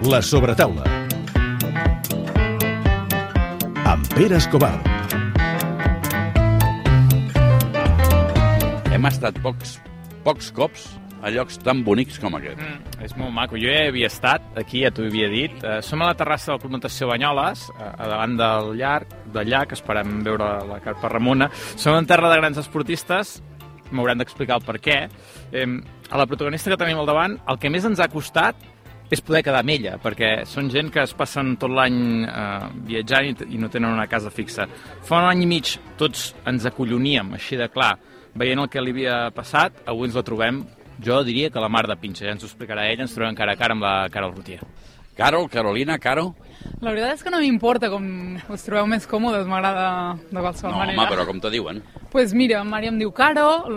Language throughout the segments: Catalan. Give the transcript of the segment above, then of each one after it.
La sobretaula. Amb Pere Escobar. Hem estat pocs, pocs cops a llocs tan bonics com aquest. Mm, és molt maco. Jo ja havia estat, aquí ja t'ho havia dit. Uh, som a la terrassa del Club Natació Banyoles, a davant del llac, del llac, esperem veure la carpa Ramona. Som en terra de grans esportistes, m'hauran d'explicar el per què. Eh, a la protagonista que tenim al davant, el que més ens ha costat és poder quedar amb ella, perquè són gent que es passen tot l'any eh, viatjant i, i no tenen una casa fixa. Fa un any i mig tots ens acolloníem, així de clar, veient el que li havia passat, avui ens la trobem, jo diria que la mar de pinxa, ja ens ho explicarà ella, ens trobem cara a cara amb la Carol Rotier. Carol, Carolina, Caro? La veritat és que no m'importa com us trobeu més còmodes, m'agrada de qualsevol No, manera. home, però com te diuen? Pues mira, Mari em diu Caro,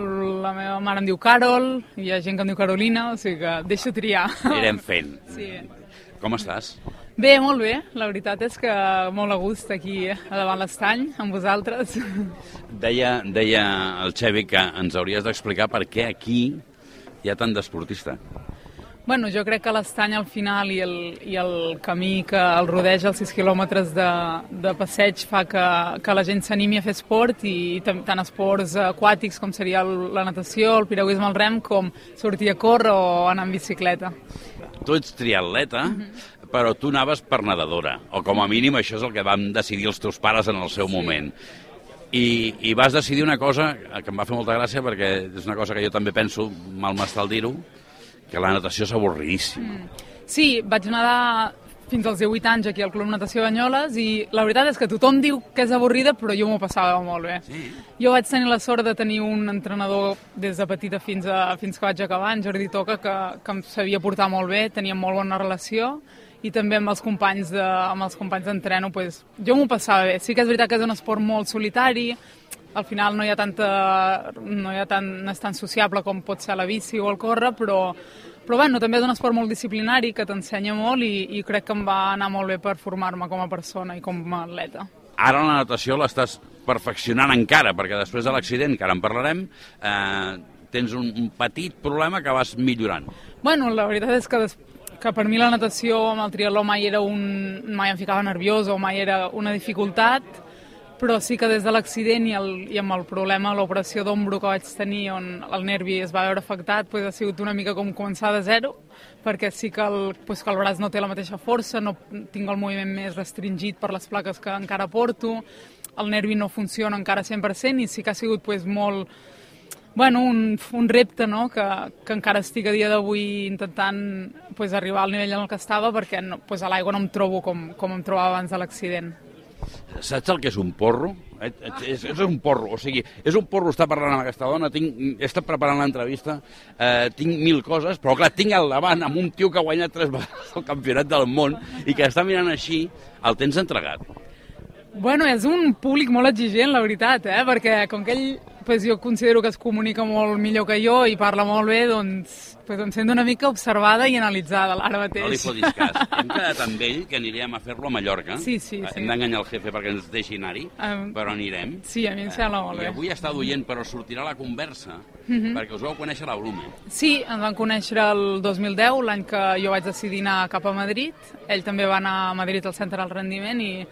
la meva mare em diu Carol, hi ha gent que em diu Carolina, o sigui que deixo triar. Anirem fent. Sí. Com estàs? Bé, molt bé. La veritat és que molt a gust aquí a davant l'estany, amb vosaltres. Deia, deia el Xevi que ens hauries d'explicar per què aquí hi ha tant d'esportista. Bueno, jo crec que l'estany al final i el, i el camí que el rodeja els 6 quilòmetres de, de passeig fa que, que la gent s'animi a fer esport i tam- tant esports aquàtics com seria el, la natació, el piragüisme al rem, com sortir a córrer o anar en bicicleta. Tu ets triatleta, però tu anaves per nedadora, o com a mínim això és el que van decidir els teus pares en el seu moment. I, I vas decidir una cosa que em va fer molta gràcia perquè és una cosa que jo també penso, mal m'està el dir-ho, que la natació és avorridíssima. Sí, vaig nedar fins als 18 anys aquí al Club Natació Banyoles i la veritat és que tothom diu que és avorrida, però jo m'ho passava molt bé. Sí. Jo vaig tenir la sort de tenir un entrenador des de petita fins, a, fins que vaig acabar, en Jordi Toca, que, que em sabia portar molt bé, teníem molt bona relació i també amb els companys de, amb els companys d'entreno, pues, jo m'ho passava bé. Sí que és veritat que és un esport molt solitari, al final no hi ha tanta, no, hi ha tant, no és tan sociable com pot ser la bici o el córrer, però, però bueno, també és un esport molt disciplinari que t'ensenya molt i, i crec que em va anar molt bé per formar-me com a persona i com a atleta. Ara la natació l'estàs perfeccionant encara, perquè després de l'accident, que ara en parlarem, eh, tens un, un petit problema que vas millorant. Bueno, la veritat és que, des, que per mi la natació amb el triatló mai era un... mai em ficava nerviosa o mai era una dificultat, però sí que des de l'accident i, el, i amb el problema, l'operació d'ombro que vaig tenir, on el nervi es va veure afectat, pues, ha sigut una mica com començar de zero, perquè sí que el, pues, que el braç no té la mateixa força, no tinc el moviment més restringit per les plaques que encara porto, el nervi no funciona encara 100% i sí que ha sigut pues, molt, bueno, un, un repte no? que, que encara estic a dia d'avui intentant pues, arribar al nivell en el que estava perquè no, pues, a l'aigua no em trobo com, com em trobava abans de l'accident. Saps el que és un porro? És, és un porro, o sigui, és un porro estar parlant amb aquesta dona, tinc, he estat preparant l'entrevista, eh, tinc mil coses, però clar, tinc al davant amb un tio que ha guanyat tres vegades el campionat del món i que està mirant així, el tens entregat. Bueno, és un públic molt exigent, la veritat, eh? perquè com que ell pues, jo considero que es comunica molt millor que jo i parla molt bé, doncs, pues, em sento una mica observada i analitzada ara mateix. No li fotis cas. Hem quedat amb ell que anirem a fer-lo a Mallorca. Sí, sí, sí. Hem d'enganyar el jefe perquè ens deixi anar-hi, Um, però anirem. Sí, a mi em sembla molt I bé. avui està duient, però sortirà la conversa, Mhm. perquè us vau conèixer a la Blume. Sí, ens van conèixer el 2010, l'any que jo vaig decidir anar cap a Madrid. Ell també va anar a Madrid al centre del rendiment i,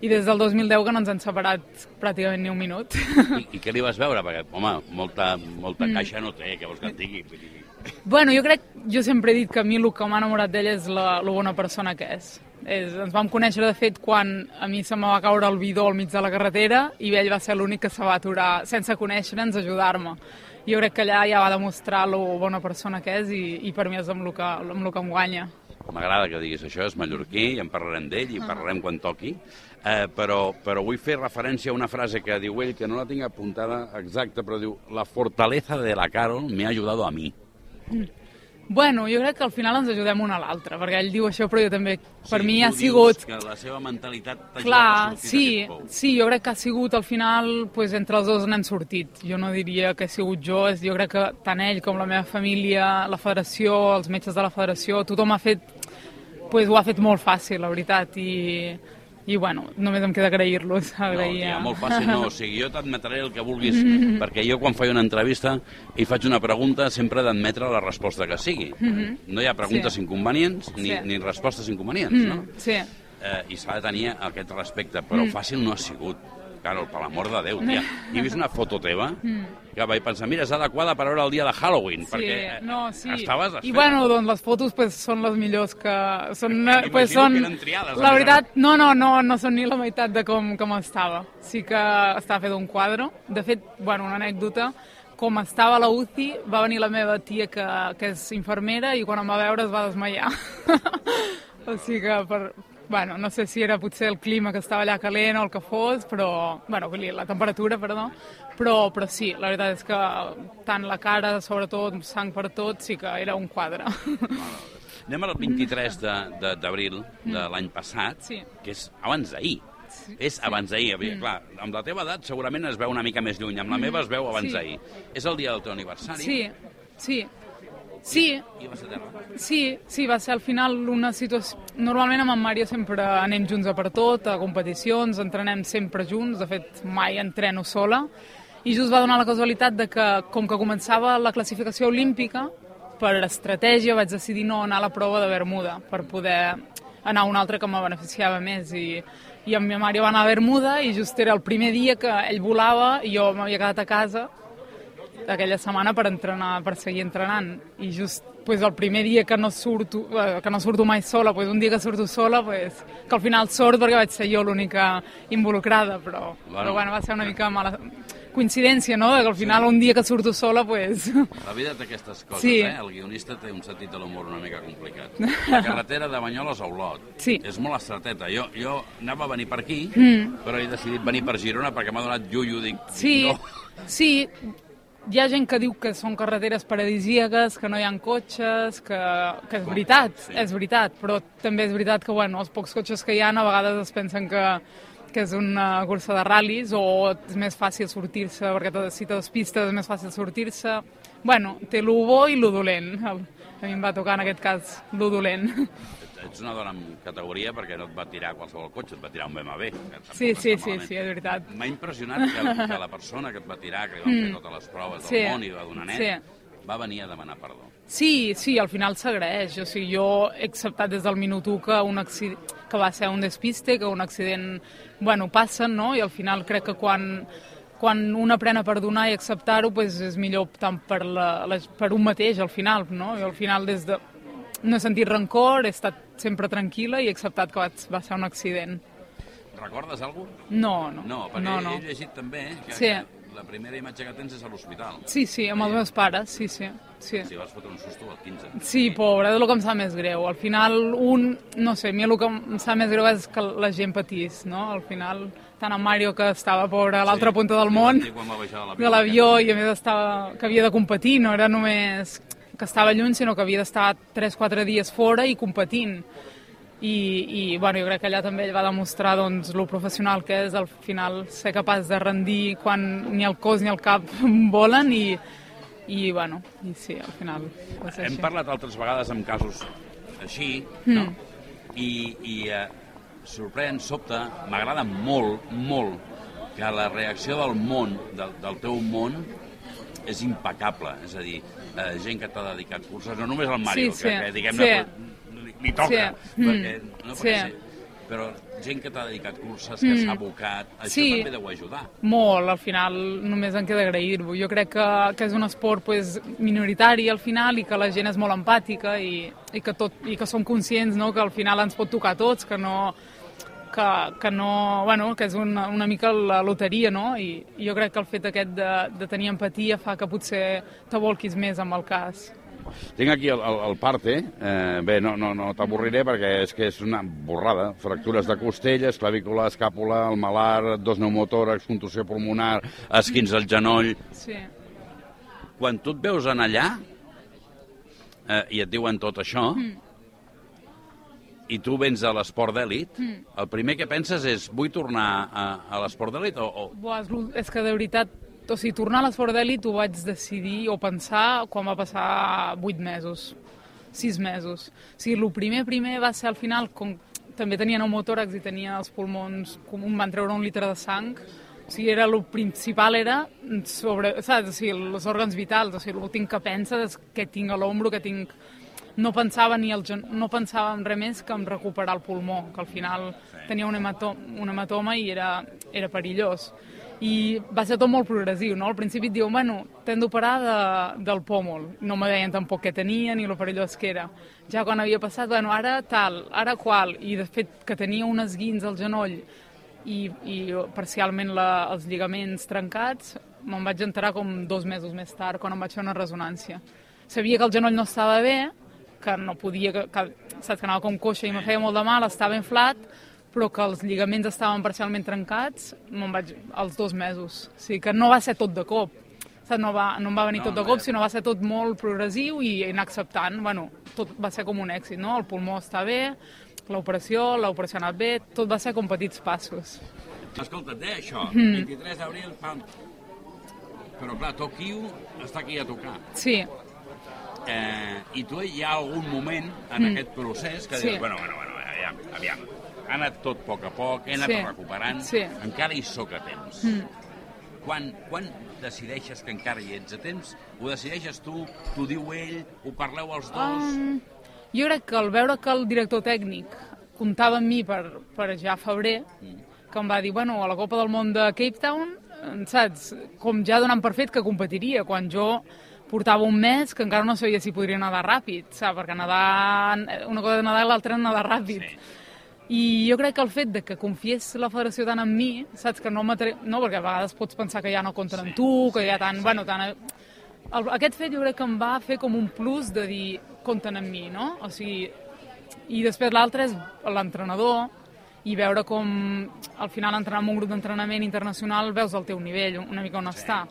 i des del 2010 que no ens han separat pràcticament ni un minut. I, I què li vas veure? Perquè, home, molta, molta Mm. caixa no té, què vols que et digui? Bueno, jo crec, jo sempre he dit que a mi el que m'ha enamorat d'ell és la, la bona persona que és. és. Ens vam conèixer, de fet, quan a mi se me va caure el bidó al mig de la carretera i ell va ser l'únic que se va aturar, sense conèixer-nos, a ajudar-me. Jo crec que allà ja va demostrar la bona persona que és i, i per mi és amb el que, amb el que em guanya. M'agrada que diguis això, és mallorquí, i en parlarem d'ell, i parlarem quan toqui, eh, però, però vull fer referència a una frase que diu ell, que no la tinc apuntada exacta, però diu, la fortaleza de la Carol me ha ayudado a mi. Bueno, jo crec que al final ens ajudem un a l'altre, perquè ell diu això, però jo també, per Sí, mi tu ha sigut... Que la seva mentalitat t'ha ajudat a sortir sí, sí, jo crec que ha sigut al final, pues, entre els dos n'hem sortit. Jo no diria que he sigut jo, és- jo crec que tant ell com la meva família, la federació, els metges de la federació, tothom ha fet, pues, ho ha fet molt fàcil, la veritat, i, i bueno, només em queda agrair-los. No, Agrair tia, a- molt fàcil no, o sigui, jo t'admetré el que vulguis, perquè jo quan faig una entrevista i faig una pregunta sempre d'admetre la resposta que sigui. No hi ha preguntes Sí. inconvenients ni, Sí. ni respostes inconvenients, Mm, no? Sí, Eh, I s'ha de tenir aquest respecte, però fàcil no ha sigut. Claro, per l'amor de Déu, tia. He vist una foto teva que vaig pensar, mira, és adequada per veure el dia de Halloween, sí, perquè eh, no, sí. estaves I bueno, doncs les fotos pues, són les millors que... Són, M'imagino pues, que són, eren triades, la veritat, no, no, no, no són ni la meitat de com, com estava. Sí que estava fet un quadre. De fet, bueno, una anècdota, com estava a la UCI, va venir la meva tia, que, que és infermera, i quan em va veure es va desmaiar. o sigui que, per, bueno, no sé si era potser el clima que estava allà calent o el que fos, però, bueno, vull dir, la temperatura, perdó, però, però sí, la veritat és que tant la cara, sobretot, sang per tot, sí que era un quadre. Anem al 23 de- de- d'abril de, de l'any passat, Sí. que és abans d'ahir. És abans d'ahir. Mm. Clar, amb la teva edat segurament es veu una mica més lluny, amb la meva es veu abans Sí. d'ahir. És el dia del teu aniversari. Sí, sí, sí, I vas a terra. Sí, sí, va ser al final una situació... Normalment amb en Mario sempre anem junts a per tot, a competicions, entrenem sempre junts, de fet mai entreno sola, i just va donar la casualitat de que, com que començava la classificació olímpica, per estratègia vaig decidir no anar a la prova de Bermuda, per poder anar a una altra que me beneficiava més, i, i en mi Mario va anar a Bermuda, i just era el primer dia que ell volava, i jo m'havia quedat a casa, aquella setmana per entrenar, per seguir entrenant i just pues, el primer dia que no surto, eh, que no surto mai sola, pues, un dia que surto sola, pues, que al final sort perquè vaig ser jo l'única involucrada, però Bueno. però bueno, va ser una mica mala coincidència, no?, que al final un dia que surto sola, pues... La vida té aquestes coses, Sí. eh? El guionista té un sentit de l'humor una mica complicat. La carretera de Banyoles a Olot Sí. és molt estreteta. Jo, jo anava a venir per aquí, mm. però he decidit venir per Girona perquè m'ha donat llullo. Dic, Sí, no. sí, hi ha gent que diu que són carreteres paradisíaques, que no hi ha cotxes, que, que és veritat, Sí. és veritat, però també és veritat que bueno, els pocs cotxes que hi ha a vegades es pensen que, que és una cursa de ral·lis o és més fàcil sortir-se, perquè te- si te despistes és més fàcil sortir-se. Bueno, té lo bo i lo dolent. El- A mi em va tocar en aquest cas lo dolent. Ets una dona amb categoria perquè no et va tirar qualsevol cotxe, et va tirar un BMW. Sí, sí, sí, sí, és veritat. M'ha impressionat que, que la persona que et va tirar, que li van fer totes les proves del Mm. Sí. món i va donar net, Sí. va venir a demanar perdó. Sí, sí, al final s'agraeix. O sigui, jo he acceptat des del minut 1 que, un accident, que va ser un despiste, que un accident, bueno, passa, no? I al final crec que quan, quan un aprèn a perdonar i acceptar-ho, pues és millor tant per, la, la, per un mateix, al final, no? I al final des de... No he sentit rancor, he estat sempre tranquil·la i he acceptat que va, ser un accident. Recordes alguna cosa? No, no. No, perquè no, no. he llegit també que, Sí. que la primera imatge que tens és a l'hospital. Sí, sí, amb els meus pares, sí, sí. sí. Si vas fotre un susto al 15. Sí, pobre, és el que em sap més greu. Al final, un, no sé, a mi el que em sap més greu és que la gent patís, no? Al final, tant en Mario, que estava, pobre, a l'altra punta del món, Sí, de l'avió, i a més estava, que havia de competir, no era només que estava lluny, sinó que havia d'estar 3-4 dies fora i competint. I, i bueno, jo crec que allà també ell va demostrar doncs, lo professional que és al final ser capaç de rendir quan ni el cos ni el cap volen i, i bueno, i sí, al final va ser Hem així. parlat altres vegades amb casos així, no? I, i eh, sorprèn, sobte, m'agrada molt, molt, que la reacció del món, del, del teu món, és impecable. És a dir, eh, gent que t'ha dedicat curses, no només el Mario, Sí, sí, que, que diguem-ne, sí. li, li toca, Sí. perquè, Mm. no, perquè sí. però gent que t'ha dedicat curses, que s'ha abocat, això Sí. també deu ajudar. Molt, al final només en queda agrair-ho. Jo crec que, que és un esport pues, minoritari al final i que la gent és molt empàtica i, i, que, tot, i que som conscients no, que al final ens pot tocar a tots, que no, que, que no, bueno, que és una, una mica la loteria, no? I, i jo crec que el fet aquest de, de tenir empatia fa que potser t'abolquis més amb el cas. Tinc aquí el, el, el parte, eh, bé, no, no, no t'avorriré perquè és que és una borrada. Fractures de costelles, clavícula, escàpula, el malar, dos pneumotòrax, contusió pulmonar, esquins al genoll... Sí. Quan tu et veus en allà eh, i et diuen tot això, i tu vens a l'esport d'èlit, el primer que penses és vull tornar a, a l'esport d'èlit o, o... Buah, és, que de veritat, o sigui, tornar a l'esport d'èlit ho vaig decidir o pensar quan va passar vuit mesos, sis mesos. O sigui, el primer primer va ser al final, com, també tenia pneumotòrax i tenia els pulmons, com em van treure un litre de sang, o sigui, era, el principal era sobre, saps, o sigui, els òrgans vitals, o sigui, l'últim que pensa és que tinc a l'ombro, que tinc... No pensava ni el, no pensava en res més que en recuperar el pulmó, que al final tenia un, hemato, un hematoma i era, era perillós. I va ser tot molt progressiu, no? Al principi et diuen, bueno, t'hem d'operar de, del pòmol. No me deien tampoc què tenia ni lo perillós que era. Ja quan havia passat, bueno, ara tal, ara qual, i de fet que tenia un esguins al genoll i, i parcialment la, els lligaments trencats, me'n vaig enterar com dos mesos més tard, quan em vaig fer una resonància. Sabia que el genoll no estava bé, que no podia, que, que, saps, que anava com coixa i me feia molt de mal, estava inflat, però que els lligaments estaven parcialment trencats, me'n vaig als dos mesos. O sigui que no va ser tot de cop. Saps? No, va, no em va venir No, tot de cop, sinó va ser tot molt progressiu i anar acceptant. Bueno, tot va ser com un èxit, no? El pulmó està bé, l'operació, l'operació ha anat bé, tot va ser com petits passos. Escolta't, eh, això, Hmm. 23 d'abril, pam. Però clar, Tòquio està aquí a tocar. Sí, Eh, I tu hi ha algun moment en aquest procés que. Sí. dius, bueno, bueno, bueno, aviam, aviam, ha anat tot a poc a poc, he anat Sí. recuperant, Sí. Encara hi sóc a temps. Quan, quan decideixes que encara hi ets a temps? Ho decideixes tu, t'ho diu ell, ho parleu els dos? Um, jo crec que al veure que el director tècnic comptava amb mi per, per ja febrer, que em va dir, bueno, a la Copa del Món de Cape Town, eh, saps, com ja donant per fet que competiria, quan jo portava un mes que encara no sabia si podria nedar ràpid, saps? perquè nedar, una cosa de nedar i l'altra nedar ràpid. Sí. I jo crec que el fet de que confiés la federació tant en mi, saps, que no m'atre... No, perquè a vegades pots pensar que ja no compten amb tu, que ja tant... Bueno, tant... El, aquest fet jo crec que em va fer com un plus de dir compten amb mi, no? O sigui, i després l'altre és l'entrenador i veure com al final entrenar en un grup d'entrenament internacional veus el teu nivell, una mica on està.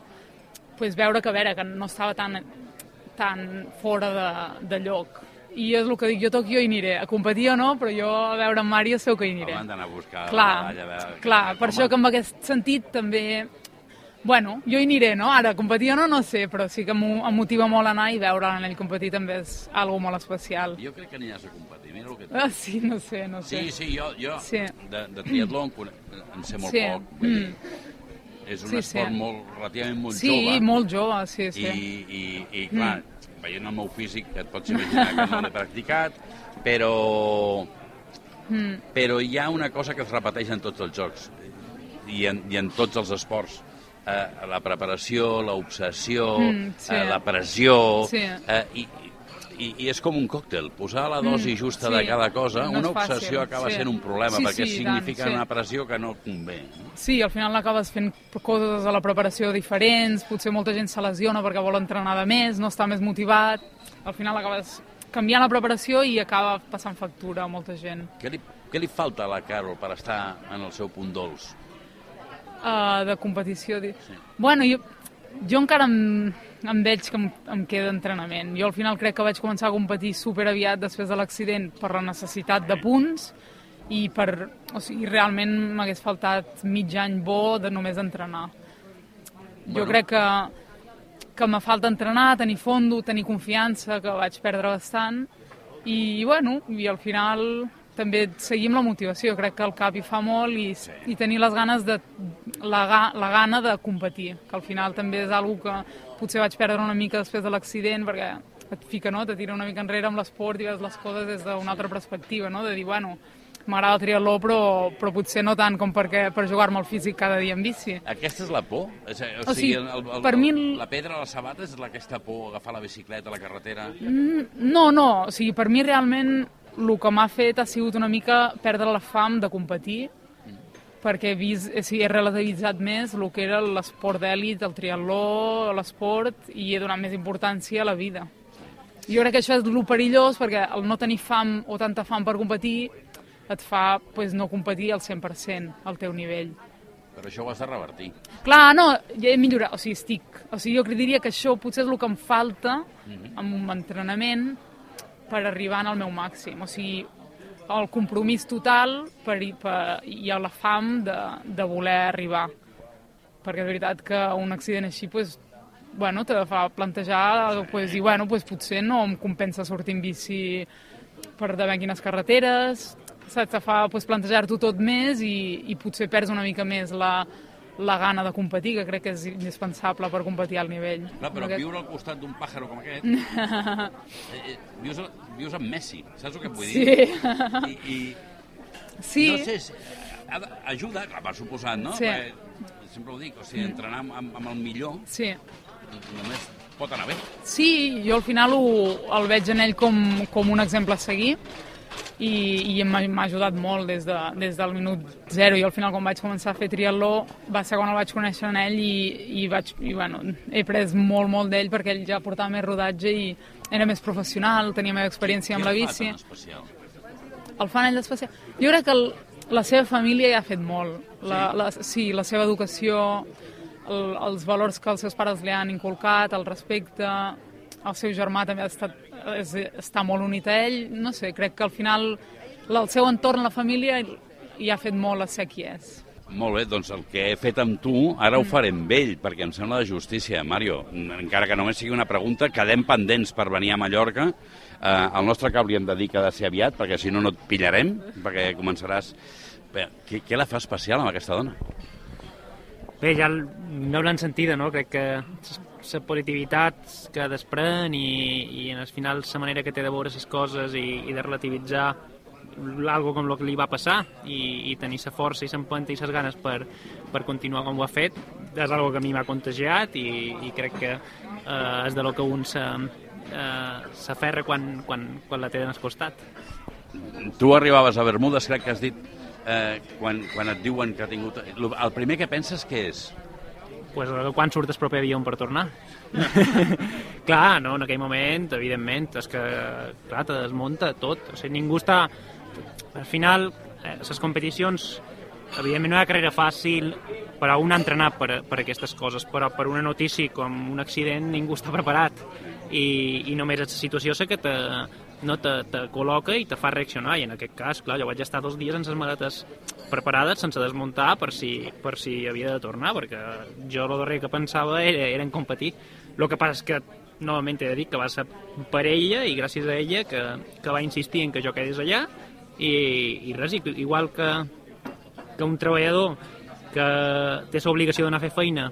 Pues veure que, a veure, que no estava tan, tan fora de, de lloc. I és el que dic, jo a Tòquio hi aniré. A competir o no, però jo a veure en Mario segur que hi aniré. Abans d'anar a buscar Clar, la medalla, veure, clar, com per això que en aquest sentit també... Bueno, jo hi aniré, no? Ara, competir o no, no sé, però sí que em motiva molt anar i veure l'anell competir també és algo molt especial. Jo crec que aniràs a competir, mira el que et Ah, sí, no sé, no sé. Sí, sí, jo, jo Sí. de, de triatló en, en sé molt Sí, poc. Vull dir, és un Sí, esport sí. molt, relativament molt Sí, jove. molt jove, sí, I, sí. i, i clar, veient el meu físic et pots imaginar que no l'he practicat, però, Mm. però hi ha una cosa que es repeteix en tots els jocs i en, i en tots els esports. Eh, la preparació, l'obsessió, Mm, sí. eh, la pressió... Sí. Eh, i, i, I és com un còctel, posar la dosi Mm, justa sí. de cada cosa, No una obsessió fàcil, acaba sí. sent un problema, Sí, perquè sí, significa tant, sí. una pressió que no convé. Sí, al final acabes fent coses a la preparació diferents, potser molta gent se lesiona perquè vol entrenar de més, no està més motivat, al final acabes canviant la preparació i acaba passant factura a molta gent. Què li, què li falta a la Carol per estar en el seu punt dolç? Uh, de competició. di- Bueno, jo, jo encara em, em veig que em, em queda entrenament. Jo al final crec que vaig començar a competir super aviat després de l'accident per la necessitat de punts i per, o sigui, realment m'hagués faltat mig any bo de només entrenar. Jo Bueno. crec que, que me falta entrenar, tenir fondo, tenir confiança, que vaig perdre bastant, i bueno, i al final també seguim la motivació, crec que el cap hi fa molt i, sí. i tenir les ganes de la, la gana de competir, que al final també és algo que potser vaig perdre una mica després de l'accident perquè et fica, no?, te tira una mica enrere amb l'esport i veus les coses des d'una altra perspectiva, no?, de dir, bueno, m'agrada el triatló però, però potser no tant com perquè, per jugar-me al físic cada dia en bici. Aquesta és la por? És, a- o, O sigui, sigui, el, el, per el, mi la pedra a les sabates és aquesta por, agafar la bicicleta, la carretera... No, no, o sigui, per mi realment el que m'ha fet ha sigut una mica perdre la fam de competir, perquè he, vist, he relativitzat més el que era l'esport d'èlit, el triatló, l'esport, i he donat més importància a la vida. Jo crec que això és el perillós, perquè el no tenir fam o tanta fam per competir et fa pues, no competir al 100% al teu nivell. Però això ho has de revertir. Clar, no, ja he millorat, o sigui, estic... O sigui, jo diria que això potser és el que em falta amb un entrenament per arribar al meu màxim. O sigui, el compromís total per, per, i la fam de, de voler arribar. Perquè és veritat que un accident així, pues, bueno, te fa plantejar, pues, i bueno, pues, potser no em compensa sortir en bici per ben quines carreteres, saps, te fa pues, plantejar-t'ho tot més i, i potser perds una mica més la, la gana de competir, que crec que és indispensable per competir al nivell. Clar, però Aquest- viure al costat d'un pàjaro com aquest... eh, eh, vius, vius amb Messi, saps el que et vull dir? Sí, I, i sí. no sé, ajuda, clar, per suposat, no? Sí. Perquè, sempre ho dic, o sigui, entrenar amb, amb, amb el millor sí. només pot anar bé. Sí, jo al final ho, el veig en ell com, com un exemple a seguir i, i m'ha ajudat molt des, de, des del minut zero. Jo al final quan vaig començar a fer triatló va ser quan el vaig conèixer en ell i, i, vaig, i bueno, he pres molt, molt d'ell perquè ell ja portava més rodatge i era més professional, tenia més experiència amb la bici. El fan ell d'especial. Jo crec que el, la seva família ja ha fet molt. La, la, sí, la seva educació, el, els valors que els seus pares li han inculcat, el respecte, el seu germà també ha estat, és, està molt unit a ell. No sé, crec que al final el seu entorn, la família, hi ha fet molt a ser qui és. Molt bé, doncs el que he fet amb tu, ara ho faré amb ell, perquè em sembla de justícia, Mario. Encara que només sigui una pregunta, quedem pendents per venir a Mallorca. Eh, el nostre cap li hem de dir que ha de ser aviat, perquè si no, no et pillarem, perquè començaràs... Bé, què, què la fa especial amb aquesta dona? Bé, ja no l'han sentida, no? Crec que la positivitat que desprèn i, i en el final la manera que té de veure les coses i, i de relativitzar algo com el que li va passar i, i tenir la força i l'empenta i les ganes per, per continuar com ho ha fet és algo que a mi m'ha contagiat i, i crec que eh, és de lo que un eh, s'aferra quan, quan, quan la té al costat. Tu arribaves a Bermudes, crec que has dit, eh, quan, quan et diuen que ha tingut... El primer que penses què és? Pues, eh, quan surt el proper avió per tornar. clar, no, en aquell moment, evidentment, és que, clar, te desmunta tot. O sigui, ningú està... Al final, eh, les competicions, evidentment no hi ha carrera fàcil per a un entrenat per, per aquestes coses, però per una notícia com un accident ningú està preparat. I, i només és la situació la que te, no te, te col·loca i te fa reaccionar i en aquest cas, clar, jo vaig estar dos dies amb les maletes preparades sense desmuntar per si, per si havia de tornar perquè jo el darrer que pensava era, era en competir. El que passa és que novament he de dir que va ser per ella i gràcies a ella que, que va insistir en que jo quedés allà i, i res, igual que, que un treballador que té l'obligació d'anar a fer feina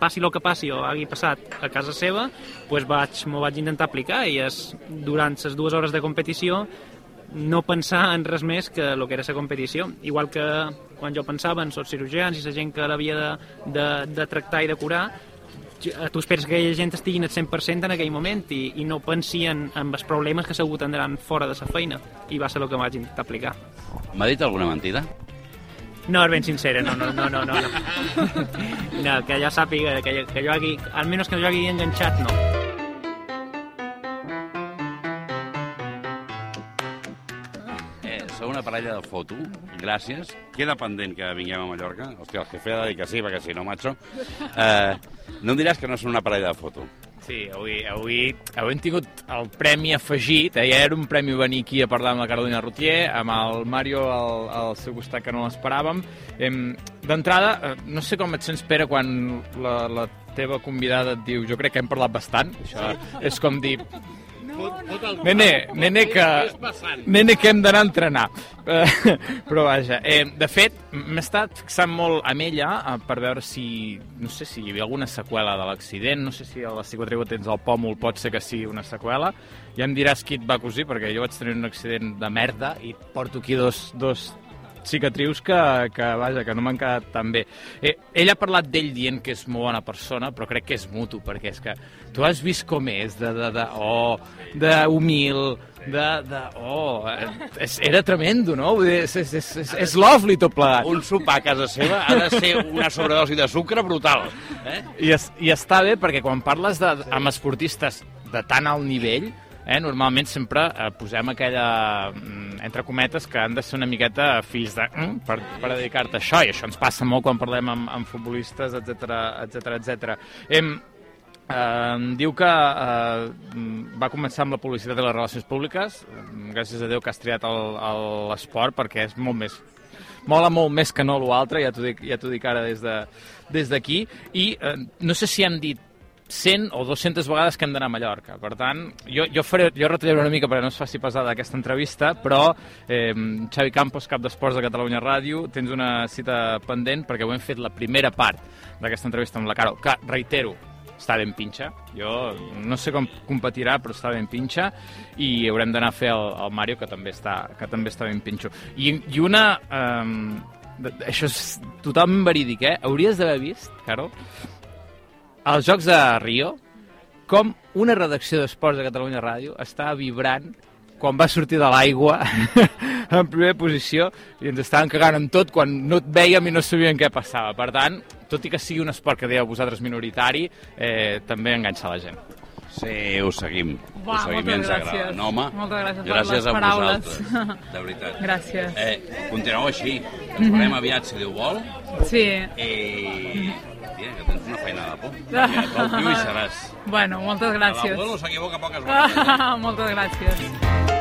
passi el que passi o hagi passat a casa seva, pues vaig, m'ho vaig intentar aplicar i és, durant les dues hores de competició no pensar en res més que el que era la competició. Igual que quan jo pensava en els cirurgians i la gent que l'havia de, de, de tractar i de curar, tu esperes que aquella gent estigui al 100% en aquell moment i, i no pensi en, en els problemes que segur tindran fora de la feina i va ser el que vaig intentar aplicar. M'ha dit alguna mentida? No, és ben sincera, no, no, no, no, no. No, no que ja sàpiga que, que jo hagi, almenys que jo hagi enganxat, no. Parella de foto, gràcies. Queda pendent que vinguem a Mallorca. Hòstia, el jefe ha de dir que sí, perquè si no, macho. Eh, no em diràs que no són una parella de foto. Sí, avui, avui, avui hem tingut el premi afegit, eh? ja era un premi venir aquí a parlar amb la Carolina Rotier, amb el Mario al, al seu costat que no l'esperàvem. Em, D'entrada, eh, no sé com et sents, Pere, quan la, la teva convidada et diu jo crec que hem parlat bastant, això és com dir Nene, nene que, nene que hem d'anar a entrenar. Eh, Però vaja, eh, de fet, m'he estat fixant molt amb ella eh, per veure si, no sé si hi havia alguna seqüela de l'accident, no sé si a la cicatriu tens al pòmul pot ser que sigui una seqüela. Ja em diràs qui et va cosir, perquè jo vaig tenir un accident de merda i porto aquí dos, dos cicatrius que, que, vaja, que no m'han quedat tan bé. Eh, ell ha parlat d'ell dient que és molt bona persona, però crec que és mutu, perquè és que tu has vist com és, de, de, de oh, de humil, de, de oh, eh, és, era tremendo, no? Vull dir, és, és, és, és, és lovely tot plegat. Un sopar a casa seva ha de ser una sobredosi de sucre brutal. Eh? I, es, I està bé perquè quan parles de, amb esportistes de tan alt nivell, eh, normalment sempre eh, posem aquella, mm, entre cometes, que han de ser una miqueta fills de... Mm, per, per dedicar-te a això, i això ens passa molt quan parlem amb, amb futbolistes, etc etc etc. Em, eh, diu que eh, mm, va començar amb la publicitat i les relacions públiques. Mm, Gràcies a Déu que has triat l'esport perquè és molt més mola molt més que no l'altre, ja t'ho dic, ja dic ara des de- des d'aquí. I eh, no sé si hem dit 100 o 200 vegades que hem d'anar a Mallorca. Per tant, jo, jo, faré, jo retallaré una mica perquè no es faci pesada aquesta entrevista, però eh, Xavi Campos, cap d'Esports de Catalunya Ràdio, tens una cita pendent perquè ho hem fet la primera part d'aquesta entrevista amb la Carol, que, reitero, està ben pinxa. Jo no sé com competirà, però està ben pinxa i haurem d'anar a fer el, el Mario, que també està, que també està ben pinxo. I, i una... Um, això és totalment verídic, eh? Hauries d'haver vist, Carol, als Jocs de Rio, com una redacció d'Esports de Catalunya Ràdio està vibrant quan va sortir de l'aigua en primera posició i ens estaven cagant en tot quan no et veiem i no sabíem què passava. Per tant, tot i que sigui un esport que dèieu vosaltres minoritari, eh, també enganxa la gent. Sí, ho seguim. Va, ho seguim i moltes ens agrada. gràcies. No, home, Moltes gràcies per gràcies les a paraules. vosaltres, de veritat. Gràcies. Eh, continueu així. Ens veurem aviat, si Déu vol. Sí. I... Tia, que tens una feina de por. Pel piu hi seràs. Bueno, moltes gràcies. L'abuelo s'equivoca poques vegades. moltes gràcies.